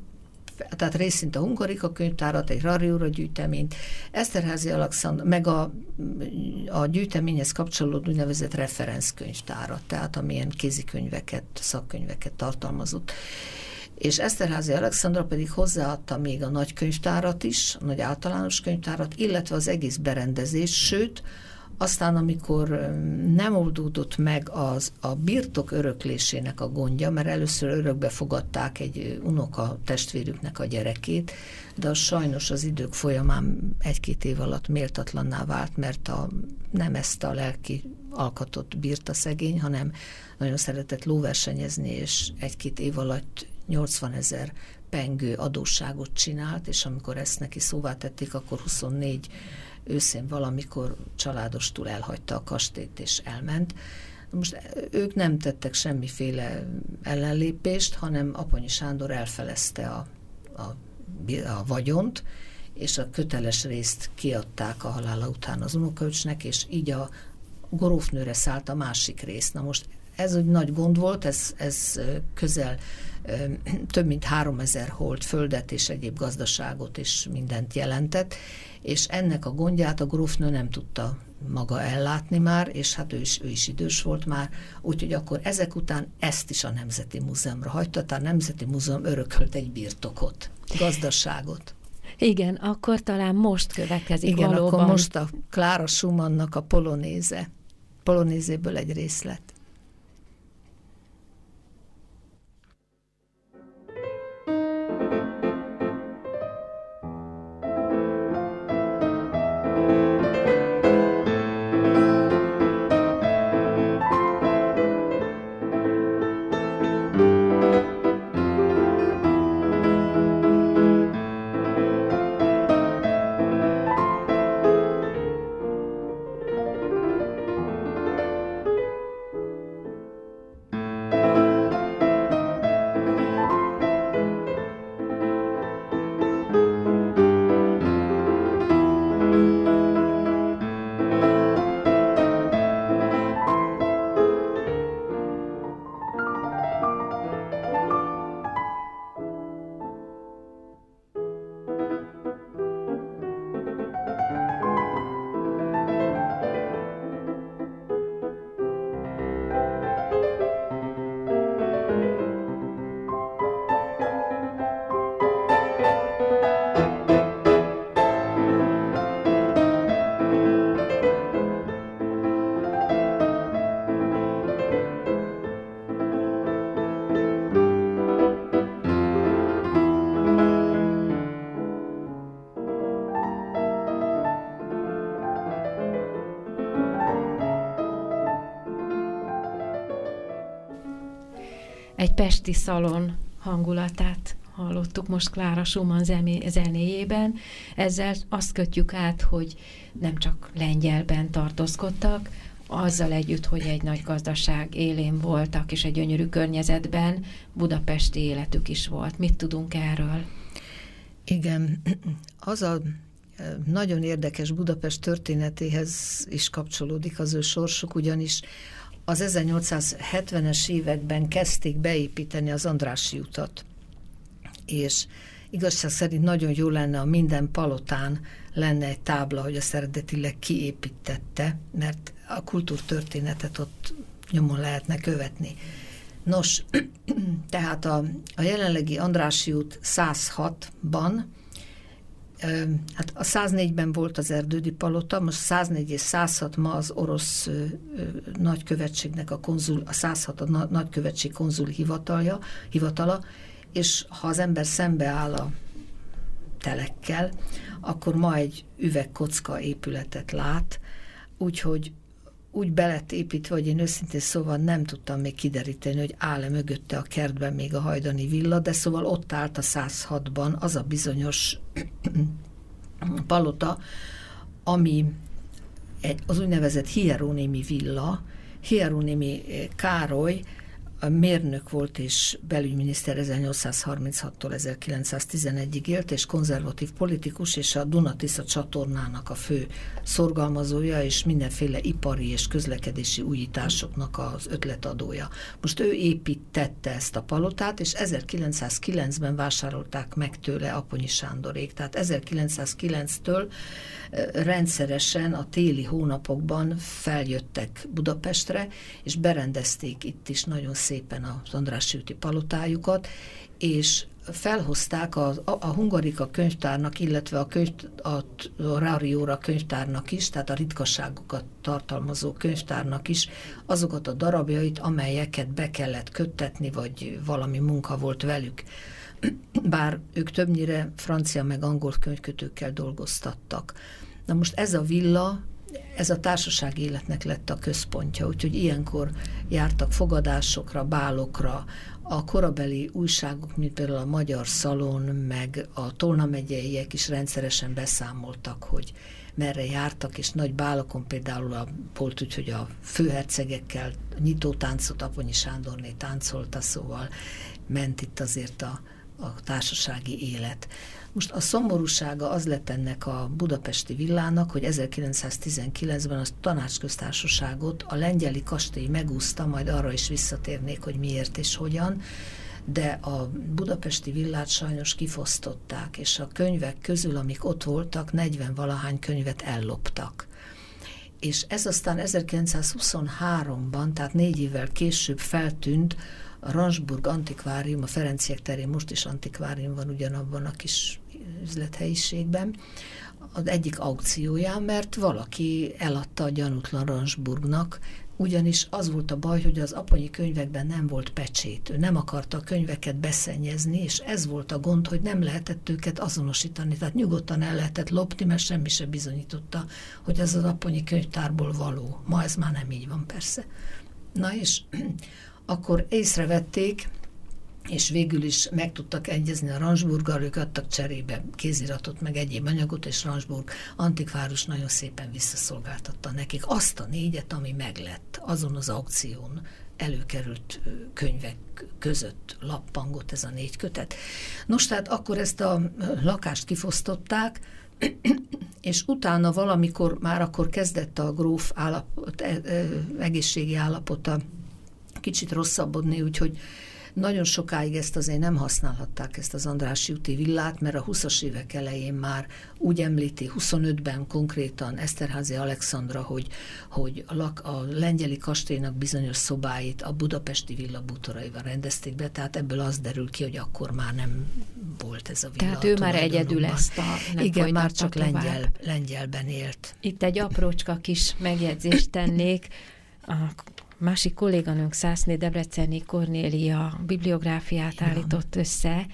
tehát részint a Hungarika könyvtárat, egy Rariura gyűjteményt, Eszterházi Alexandr, meg a, a gyűjteményhez kapcsolódó úgynevezett referenckönyvtárat, tehát amilyen kézikönyveket, szakkönyveket tartalmazott. És Eszterházi Alexandra pedig hozzáadta még a nagy könyvtárat is, a nagy általános könyvtárat, illetve az egész berendezés, sőt, aztán, amikor nem oldódott meg az a birtok öröklésének a gondja, mert először örökbe fogadták egy unoka testvérüknek a gyerekét, de az sajnos az idők folyamán egy-két év alatt méltatlanná vált, mert a, nem ezt a lelki alkatot bírta szegény, hanem nagyon szeretett lóversenyezni, és egy-két év alatt 80 ezer pengő adósságot csinált, és amikor ezt neki szóvá tették, akkor 24 őszén valamikor családostul elhagyta a kastélyt és elment. Most ők nem tettek semmiféle ellenlépést, hanem Aponyi Sándor elfelezte a, a, a vagyont, és a köteles részt kiadták a halála után az unokaöcsnek, és így a gorófnőre szállt a másik rész. Na most ez egy nagy gond volt, ez, ez közel több mint három ezer holt földet és egyéb gazdaságot és mindent jelentett, és ennek a gondját a grófnő nem tudta maga ellátni már, és hát ő is, ő is idős volt már, úgyhogy akkor ezek után ezt is a Nemzeti Múzeumra hagyta, tehát a Nemzeti Múzeum örökölt egy birtokot, gazdaságot. Igen, akkor talán most következik Igen, valóban. akkor most a Klára Schumannnak a polonéze, polonézéből egy részlet. Pesti szalon hangulatát hallottuk most Klára Schumann zenéjében. Ezzel azt kötjük át, hogy nem csak lengyelben tartózkodtak, azzal együtt, hogy egy nagy gazdaság élén voltak, és egy gyönyörű környezetben budapesti életük is volt. Mit tudunk erről? Igen, az a nagyon érdekes Budapest történetéhez is kapcsolódik az ő sorsuk, ugyanis az 1870-es években kezdték beépíteni az Andrási utat, és igazság szerint nagyon jó lenne, a minden palotán lenne egy tábla, hogy a eredetileg kiépítette, mert a kultúrtörténetet ott nyomon lehetne követni. Nos, [CLEARS THROAT] tehát a, a jelenlegi Andrási út 106-ban, hát a 104-ben volt az erdődi palota, most 104 és 106 ma az orosz nagykövetségnek a konzul, a 106 a na, nagykövetség konzul hivatalja, hivatala, és ha az ember szembeáll a telekkel, akkor ma egy üvegkocka épületet lát, úgyhogy úgy belett építve, hogy én őszintén szóval nem tudtam még kideríteni, hogy áll-e mögötte a kertben még a hajdani villa, de szóval ott állt a 106-ban az a bizonyos [CLEARS THROAT] palota, ami egy, az úgynevezett Hieronimi villa, Hieronimi Károly a mérnök volt és belügyminiszter 1836-tól 1911-ig élt, és konzervatív politikus, és a Dunatisza csatornának a fő szorgalmazója, és mindenféle ipari és közlekedési újításoknak az ötletadója. Most ő építette ezt a palotát, és 1909-ben vásárolták meg tőle Aponyi Sándorék. Tehát 1909-től rendszeresen a téli hónapokban feljöttek Budapestre, és berendezték itt is nagyon szépen az András úti palotájukat, és felhozták a, a, a Hungarika könyvtárnak, illetve a, könyv, a, a Rárióra könyvtárnak is, tehát a ritkaságokat tartalmazó könyvtárnak is azokat a darabjait, amelyeket be kellett köttetni, vagy valami munka volt velük. Bár ők többnyire francia meg angol könyvkötőkkel dolgoztattak. Na most ez a villa ez a társaság életnek lett a központja, úgyhogy ilyenkor jártak fogadásokra, bálokra, a korabeli újságok, mint például a Magyar Szalon, meg a Tolna megyeiek is rendszeresen beszámoltak, hogy merre jártak, és nagy bálokon például a, volt úgy, hogy a főhercegekkel nyitó táncot Aponyi Sándorné táncolta, szóval ment itt azért a, a társasági élet. Most a szomorúsága az lett ennek a budapesti villának, hogy 1919-ben a tanácsköztársaságot a lengyeli kastély megúszta, majd arra is visszatérnék, hogy miért és hogyan, de a budapesti villát sajnos kifosztották, és a könyvek közül, amik ott voltak, 40 valahány könyvet elloptak. És ez aztán 1923-ban, tehát négy évvel később feltűnt a Ransburg antikvárium, a Ferenciek terén most is antikvárium van ugyanabban a kis üzlethelyiségben, az egyik aukcióján, mert valaki eladta a gyanútlan Ransburgnak, ugyanis az volt a baj, hogy az aponyi könyvekben nem volt pecsét. Ő nem akarta a könyveket beszennyezni, és ez volt a gond, hogy nem lehetett őket azonosítani. Tehát nyugodtan el lehetett lopni, mert semmi se bizonyította, hogy ez az aponyi könyvtárból való. Ma ez már nem így van persze. Na és akkor észrevették, és végül is meg tudtak egyezni a Ransburggal, ők adtak cserébe kéziratot, meg egyéb anyagot, és Ransburg antikvárus nagyon szépen visszaszolgáltatta nekik azt a négyet, ami meglett azon az aukción előkerült könyvek között lappangott ez a négy kötet. Nos, tehát akkor ezt a lakást kifosztották, [CLEARS THROAT] és utána valamikor, már akkor kezdett a gróf állapot, e, e, egészségi állapota kicsit rosszabbodni, úgyhogy nagyon sokáig ezt azért nem használhatták, ezt az András úti villát, mert a 20-as évek elején már úgy említi, 25-ben konkrétan Eszterházi Alexandra, hogy, hogy a, lak, a lengyeli kastélynak bizonyos szobáit a budapesti villa bútoraival rendezték be, tehát ebből az derül ki, hogy akkor már nem volt ez a villa. Tehát ő már egyedül ezt a Igen, már csak lengyel, lengyelben élt. Itt egy aprócska kis megjegyzést tennék. A másik kolléganőnk Szászné Debreceni Kornélia bibliográfiát Igen. állított össze,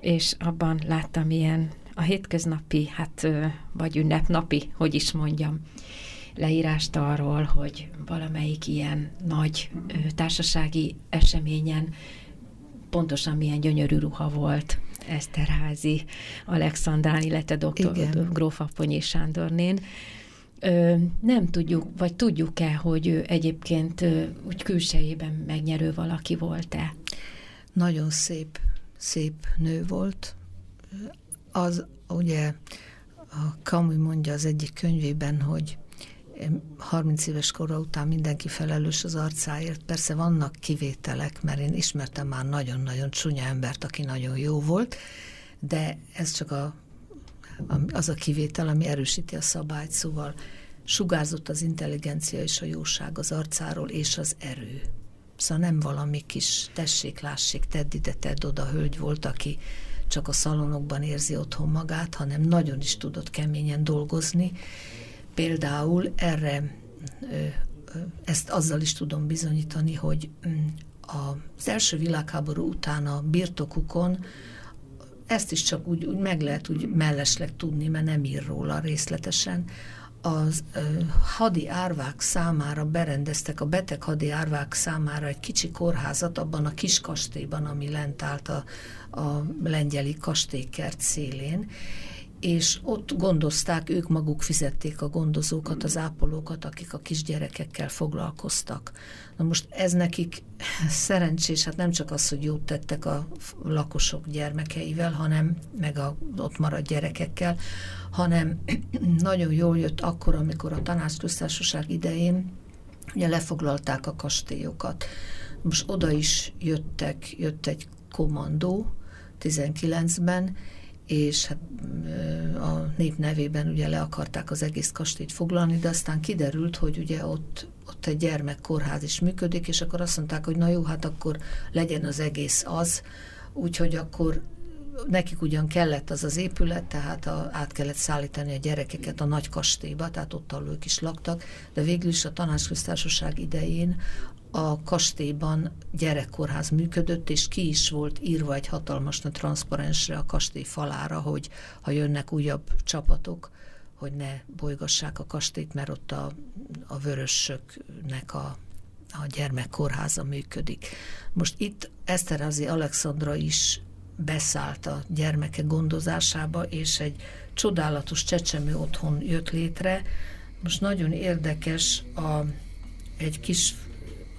és abban láttam ilyen a hétköznapi, hát vagy ünnepnapi, hogy is mondjam, leírást arról, hogy valamelyik ilyen nagy társasági eseményen pontosan milyen gyönyörű ruha volt Eszterházi Alexandrán, illetve dr. Gróf Aponyi Sándornén nem tudjuk, vagy tudjuk-e, hogy ő egyébként úgy külsejében megnyerő valaki volt-e? Nagyon szép, szép nő volt. Az ugye a Camus mondja az egyik könyvében, hogy 30 éves kora után mindenki felelős az arcáért. Persze vannak kivételek, mert én ismertem már nagyon-nagyon csúnya embert, aki nagyon jó volt, de ez csak a, az a kivétel, ami erősíti a szabályt, szóval sugárzott az intelligencia és a jóság az arcáról, és az erő. Szóval nem valami kis tessék, lássék, tedd ide, tedd oda hölgy volt, aki csak a szalonokban érzi otthon magát, hanem nagyon is tudott keményen dolgozni. Például erre ezt azzal is tudom bizonyítani, hogy mm, az első világháború után a birtokukon ezt is csak úgy, úgy meg lehet úgy mellesleg tudni, mert nem ír róla részletesen, az ö, hadi árvák számára berendeztek, a beteg hadi árvák számára egy kicsi kórházat abban a kis kastélyban, ami lent állt a, a lengyeli kastélykert szélén, és ott gondozták, ők maguk fizették a gondozókat, az ápolókat, akik a kisgyerekekkel foglalkoztak. Na most ez nekik szerencsés, hát nem csak az, hogy jót tettek a lakosok gyermekeivel, hanem meg a ott maradt gyerekekkel, hanem [CLEARS THROAT] nagyon jól jött akkor, amikor a tanácsköztársaság idején ugye lefoglalták a kastélyokat. Most oda is jöttek, jött egy kommandó 19-ben, és hát a nép nevében ugye le akarták az egész kastélyt foglalni, de aztán kiderült, hogy ugye ott, ott egy gyermekkórház is működik, és akkor azt mondták, hogy na jó, hát akkor legyen az egész az, úgyhogy akkor nekik ugyan kellett az az épület, tehát a, át kellett szállítani a gyerekeket a nagy kastélyba, tehát ott, ahol ők is laktak, de végül is a tanácsköztársaság idején a kastélyban gyerekkórház működött, és ki is volt írva egy hatalmas nagy transzparensre a kastély falára, hogy ha jönnek újabb csapatok, hogy ne bolygassák a kastélyt, mert ott a, a vörösöknek a, a gyermekkórháza működik. Most itt Eszterázi Alexandra is beszállt a gyermeke gondozásába, és egy csodálatos csecsemő otthon jött létre. Most nagyon érdekes a, egy kis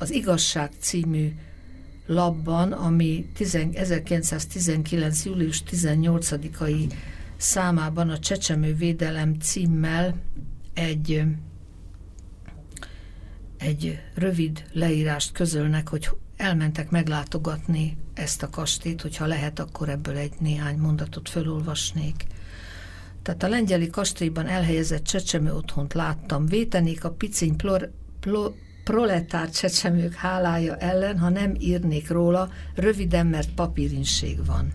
az Igazság című labban, ami 1919. július 18-ai számában a Csecsemő Védelem címmel egy, egy rövid leírást közölnek, hogy elmentek meglátogatni ezt a kastét, hogyha lehet, akkor ebből egy néhány mondatot felolvasnék. Tehát a lengyeli kastélyban elhelyezett csecsemő otthont láttam. Vétenék a piciny plor, plor, proletár csecsemők hálája ellen, ha nem írnék róla, röviden, mert papírinség van.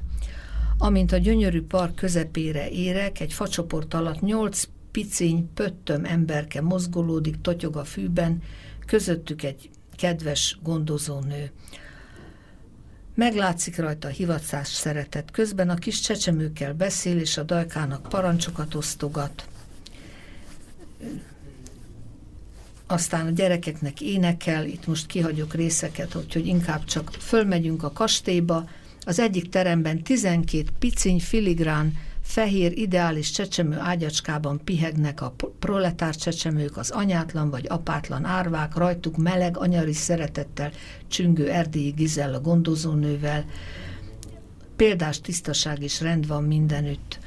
Amint a gyönyörű park közepére érek, egy facsoport alatt nyolc piciny, pöttöm emberke mozgolódik, totyog a fűben, közöttük egy kedves gondozónő. Meglátszik rajta a hivatás szeretet. Közben a kis csecsemőkkel beszél, és a dajkának parancsokat osztogat aztán a gyerekeknek énekel, itt most kihagyok részeket, hogy inkább csak fölmegyünk a kastélyba, az egyik teremben 12 piciny filigrán fehér ideális csecsemő ágyacskában pihegnek a proletár csecsemők, az anyátlan vagy apátlan árvák, rajtuk meleg, anyari szeretettel csüngő erdélyi Gizella gondozónővel. Példás tisztaság és rend van mindenütt.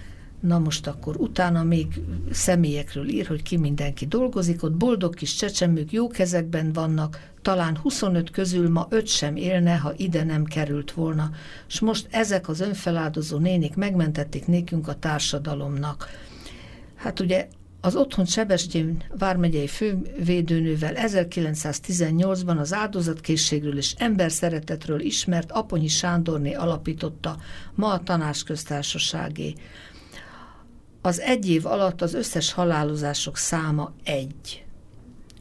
Na most akkor utána még személyekről ír, hogy ki mindenki dolgozik, ott boldog kis csecsemők jó kezekben vannak, talán 25 közül ma öt sem élne, ha ide nem került volna. És most ezek az önfeláldozó nénik megmentették nékünk a társadalomnak. Hát ugye az otthon Sebestyén vármegyei fővédőnővel 1918-ban az áldozatkészségről és emberszeretetről ismert Aponyi Sándorné alapította ma a tanácsköztársaságé az egy év alatt az összes halálozások száma egy.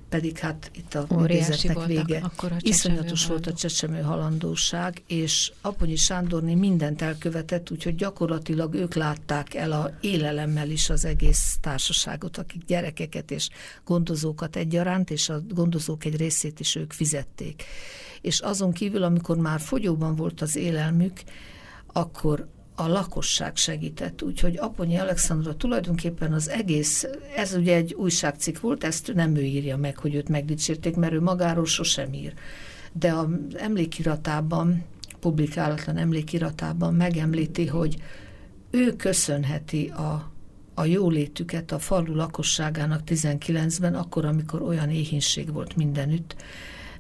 Pedig hát itt a idézetnek vége. Iszonyatos volt a csecsemő halandóság, és Aponyi Sándorné mindent elkövetett, úgyhogy gyakorlatilag ők látták el a élelemmel is az egész társaságot, akik gyerekeket és gondozókat egyaránt, és a gondozók egy részét is ők fizették. És azon kívül, amikor már fogyóban volt az élelmük, akkor a lakosság segített, úgyhogy Aponyi Alexandra tulajdonképpen az egész, ez ugye egy újságcikk volt, ezt nem ő írja meg, hogy őt megdicsérték, mert ő magáról sosem ír. De az emlékiratában, publikálatlan emlékiratában megemlíti, hogy ő köszönheti a, a jólétüket a falu lakosságának 19-ben, akkor, amikor olyan éhínség volt mindenütt,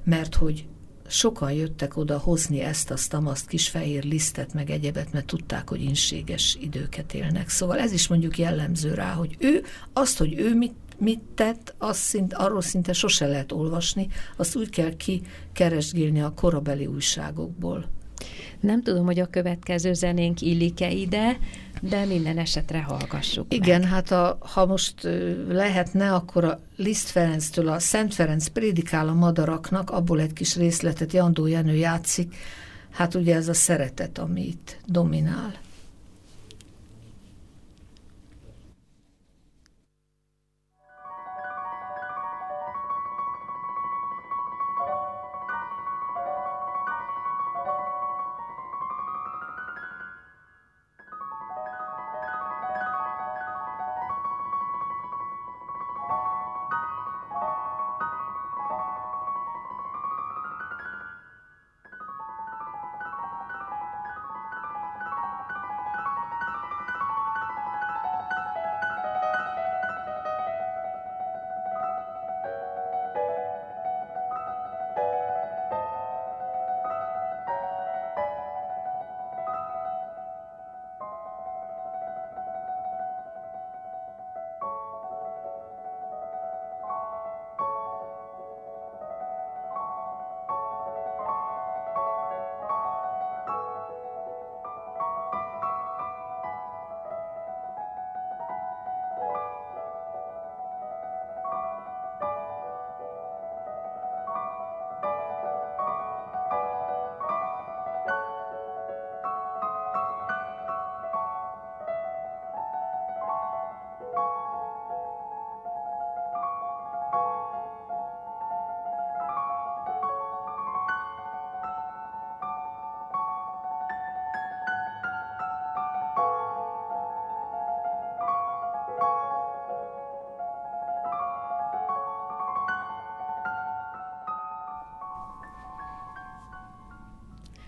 mert hogy sokan jöttek oda hozni ezt, azt, azt kis fehér lisztet, meg egyebet, mert tudták, hogy inséges időket élnek. Szóval ez is mondjuk jellemző rá, hogy ő, azt, hogy ő mit, mit tett, azt szint, arról szinte sose lehet olvasni, azt úgy kell kikeresgélni a korabeli újságokból. Nem tudom, hogy a következő zenénk illik-e ide, de minden esetre hallgassuk Igen, meg. hát a, ha most lehetne, akkor a Liszt Ferenctől a Szent Ferenc prédikál a madaraknak, abból egy kis részletet Jandó Jenő játszik, hát ugye ez a szeretet, ami itt dominál.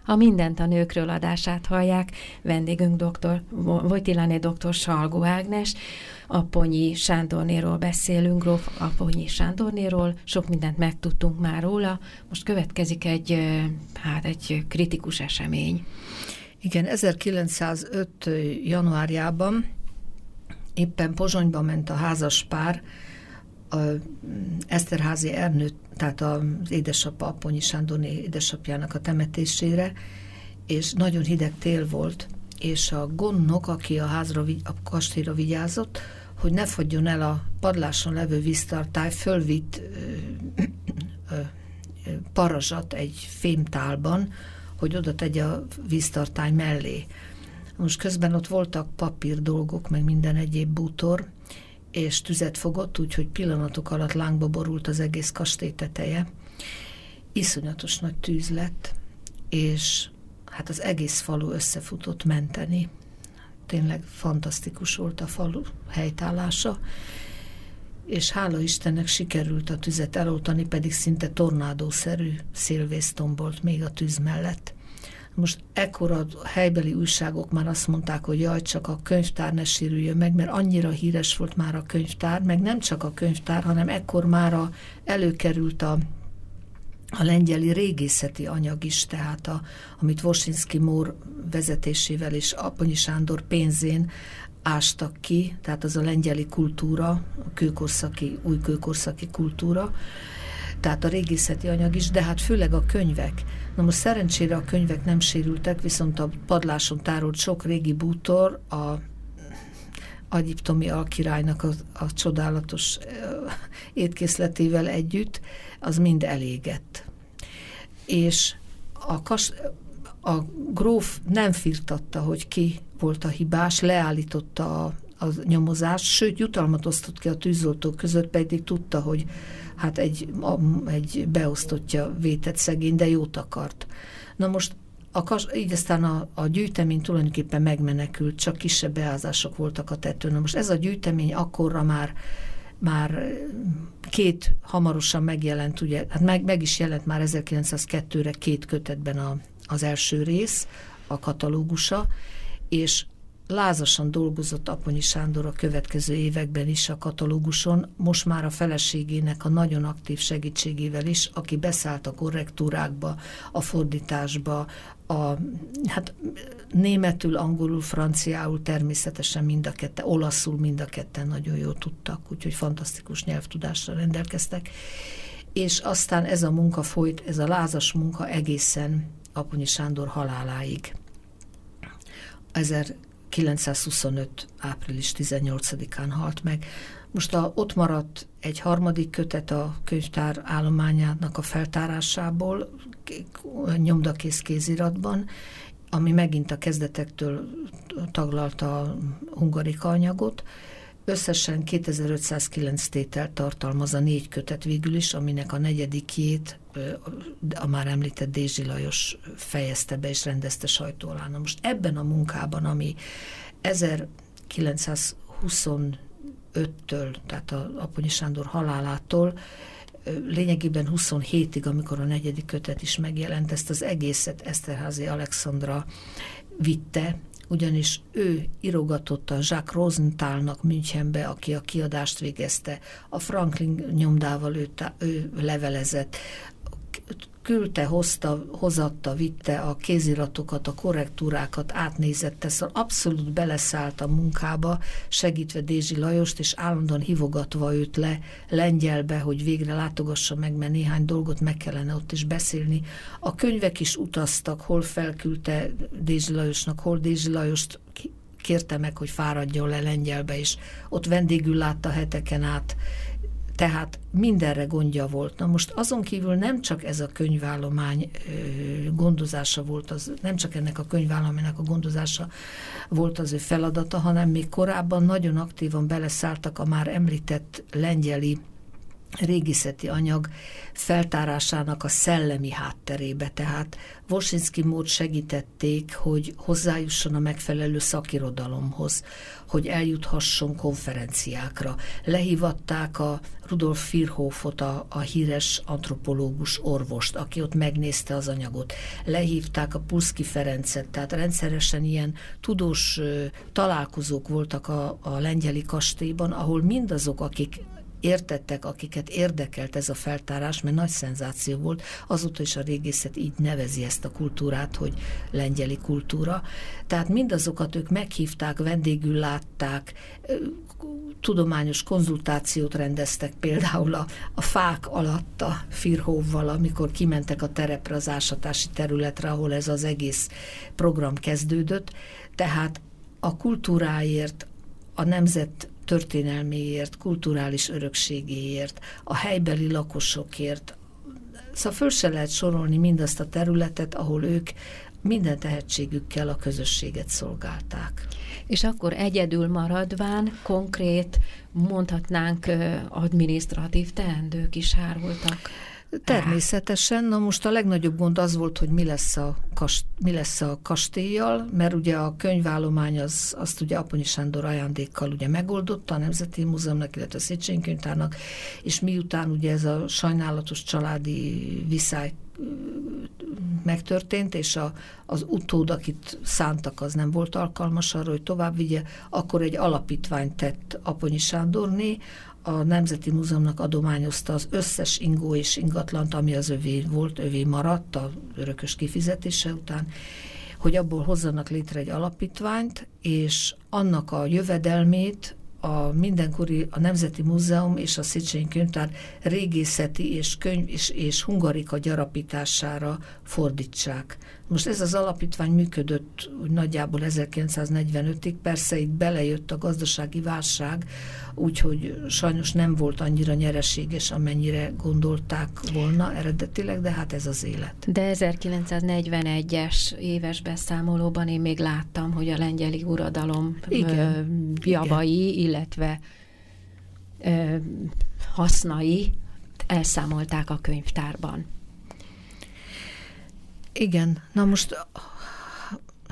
A Mindent a nőkről adását hallják. Vendégünk dr. Vojtilané dr. Salgó Ágnes, Aponyi Sándornéról beszélünk, Gróf Aponyi Sándornéról, sok mindent megtudtunk már róla. Most következik egy, hát egy kritikus esemény. Igen, 1905. januárjában éppen Pozsonyba ment a házas pár, a Eszterházi Ernőt tehát az édesapa, Aponyi Sándorné édesapjának a temetésére, és nagyon hideg tél volt, és a gondnok, aki a házra, a kastélyra vigyázott, hogy ne fagyjon el a padláson levő víztartály, fölvitt ö, parazsat egy fémtálban, hogy oda tegye a víztartály mellé. Most közben ott voltak papír dolgok, meg minden egyéb bútor, és tüzet fogott, úgyhogy pillanatok alatt lángba borult az egész kastély teteje. Iszonyatos nagy tűz lett, és hát az egész falu összefutott menteni. Tényleg fantasztikus volt a falu helytállása, és hála Istennek sikerült a tüzet eloltani, pedig szinte tornádószerű szélvész tombolt még a tűz mellett. Most ekkor a helybeli újságok már azt mondták, hogy jaj, csak a könyvtár ne sérüljön meg, mert annyira híres volt már a könyvtár, meg nem csak a könyvtár, hanem ekkor már a, előkerült a a lengyeli régészeti anyag is, tehát a, amit Vosinski Mór vezetésével és Aponyi Sándor pénzén ástak ki, tehát az a lengyeli kultúra, a kőkorszaki, új kőkorszaki kultúra, tehát a régészeti anyag is, de hát főleg a könyvek. Na most szerencsére a könyvek nem sérültek, viszont a padláson tárolt sok régi bútor a Egyiptomi alkirálynak a, a csodálatos étkészletével együtt, az mind elégett. És a, kas, a gróf nem firtatta, hogy ki volt a hibás, leállította a, a nyomozást, sőt jutalmat osztott ki a tűzoltók között, pedig tudta, hogy hát egy, egy beosztottja vétett szegény, de jót akart. Na most a kas, így aztán a, a gyűjtemény tulajdonképpen megmenekült, csak kisebb beázások voltak a tetőn. Na most ez a gyűjtemény akkorra már már két hamarosan megjelent, ugye, hát meg, meg is jelent már 1902-re két kötetben a, az első rész, a katalógusa, és lázasan dolgozott Aponyi Sándor a következő években is a katalóguson, most már a feleségének a nagyon aktív segítségével is, aki beszállt a korrektúrákba, a fordításba, a, hát németül, angolul, franciául természetesen mind a ketten, olaszul mind a ketten nagyon jól tudtak, úgyhogy fantasztikus nyelvtudással rendelkeztek. És aztán ez a munka folyt, ez a lázas munka egészen Aponyi Sándor haláláig. 1925. április 18-án halt meg. Most a, ott maradt egy harmadik kötet a könyvtár állományának a feltárásából, nyomdakész kéziratban, ami megint a kezdetektől taglalta a hungarika anyagot. Összesen 2509 tétel tartalmaz a négy kötet végül is, aminek a negyedikjét a már említett Dézsi Lajos fejezte be és rendezte sajtó alá. Na most ebben a munkában, ami 1925-től, tehát a Aponyi Sándor halálától lényegében 27-ig, amikor a negyedik kötet is megjelent, ezt az egészet Eszterházi Alexandra vitte, ugyanis ő irogatotta Jacques Rosenthalnak Münchenbe, aki a kiadást végezte, a Franklin nyomdával ő, ő levelezett, küldte, hozta, hozatta, vitte a kéziratokat, a korrektúrákat, átnézette, szóval abszolút beleszállt a munkába, segítve Dézsi Lajost, és állandóan hivogatva őt le lengyelbe, hogy végre látogassa meg, mert néhány dolgot meg kellene ott is beszélni. A könyvek is utaztak, hol felküldte Dézsi Lajosnak, hol Dézsi Lajost kérte meg, hogy fáradjon le lengyelbe, és ott vendégül látta heteken át, tehát mindenre gondja volt. Na most azon kívül nem csak ez a könyvállomány gondozása volt, az, nem csak ennek a könyvállománynak a gondozása volt az ő feladata, hanem még korábban nagyon aktívan beleszálltak a már említett lengyeli régészeti anyag feltárásának a szellemi hátterébe. Tehát Vosinski mód segítették, hogy hozzájusson a megfelelő szakirodalomhoz, hogy eljuthasson konferenciákra. Lehívatták a Rudolf Virhofot, a, a híres antropológus orvost, aki ott megnézte az anyagot. Lehívták a Pulszki Ferencet, tehát rendszeresen ilyen tudós találkozók voltak a, a lengyeli kastélyban, ahol mindazok, akik értettek, akiket érdekelt ez a feltárás, mert nagy szenzáció volt, azóta is a régészet így nevezi ezt a kultúrát, hogy lengyeli kultúra. Tehát mindazokat ők meghívták, vendégül látták, tudományos konzultációt rendeztek például a, a fák alatt a Firhóvval, amikor kimentek a terepre, az ásatási területre, ahol ez az egész program kezdődött. Tehát a kultúráért, a nemzet történelméért, kulturális örökségéért, a helybeli lakosokért. Szóval föl se lehet sorolni mindazt a területet, ahol ők minden tehetségükkel a közösséget szolgálták. És akkor egyedül maradván konkrét, mondhatnánk adminisztratív teendők is hárultak Természetesen. Na most a legnagyobb gond az volt, hogy mi lesz a, kast, mi lesz a kastélyjal, mert ugye a könyvállomány az, azt ugye Aponyi Sándor ajándékkal ugye megoldotta a Nemzeti Múzeumnak, illetve a Széchenyi Könyvtárnak, és miután ugye ez a sajnálatos családi viszály megtörtént, és a, az utód, akit szántak, az nem volt alkalmas arra, hogy tovább vigye, akkor egy alapítványt tett Aponyi Sándorné, a Nemzeti Múzeumnak adományozta az összes ingó és ingatlant, ami az övé volt, övé maradt a örökös kifizetése után, hogy abból hozzanak létre egy alapítványt, és annak a jövedelmét a mindenkori a Nemzeti Múzeum és a Széchenyi Könyvtár régészeti és könyv és, és hungarika gyarapítására fordítsák. Most ez az alapítvány működött úgy nagyjából 1945-ig, persze itt belejött a gazdasági válság, úgyhogy sajnos nem volt annyira nyereséges, amennyire gondolták volna eredetileg, de hát ez az élet. De 1941-es éves beszámolóban én még láttam, hogy a lengyeli uradalom igen, jabai, igen. illetve ö, hasznai elszámolták a könyvtárban. Igen, na most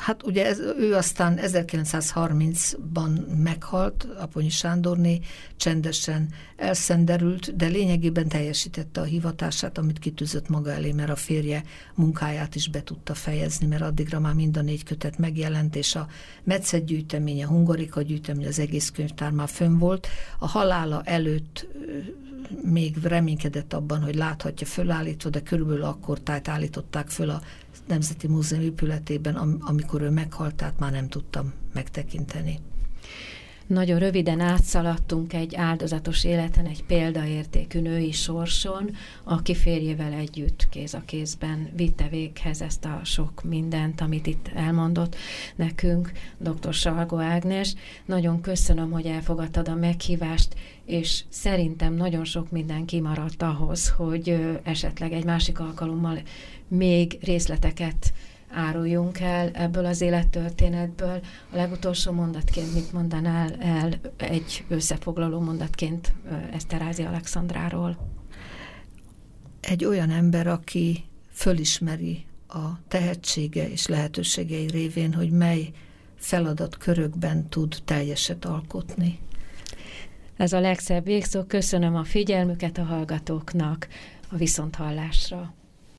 Hát ugye ez, ő aztán 1930-ban meghalt, Aponyi Sándorné csendesen elszenderült, de lényegében teljesítette a hivatását, amit kitűzött maga elé, mert a férje munkáját is be tudta fejezni, mert addigra már mind a négy kötet megjelent, és a Metszet gyűjtemény, a Hungarika gyűjtemény, az egész könyvtár már fönn volt. A halála előtt még reménykedett abban, hogy láthatja fölállítva, de körülbelül akkor tájt állították föl a Nemzeti Múzeum épületében, amikor ő meghalt, tehát már nem tudtam megtekinteni. Nagyon röviden átszaladtunk egy áldozatos életen, egy példaértékű női sorson, aki férjével együtt kéz a kézben vitte véghez ezt a sok mindent, amit itt elmondott nekünk dr. Salgó Ágnes. Nagyon köszönöm, hogy elfogadtad a meghívást, és szerintem nagyon sok minden kimaradt ahhoz, hogy esetleg egy másik alkalommal még részleteket áruljunk el ebből az élettörténetből. A legutolsó mondatként mit mondanál el egy összefoglaló mondatként Eszterázi Alexandráról? Egy olyan ember, aki fölismeri a tehetsége és lehetőségei révén, hogy mely feladat körökben tud teljeset alkotni. Ez a legszebb végszó. Köszönöm a figyelmüket a hallgatóknak a viszonthallásra.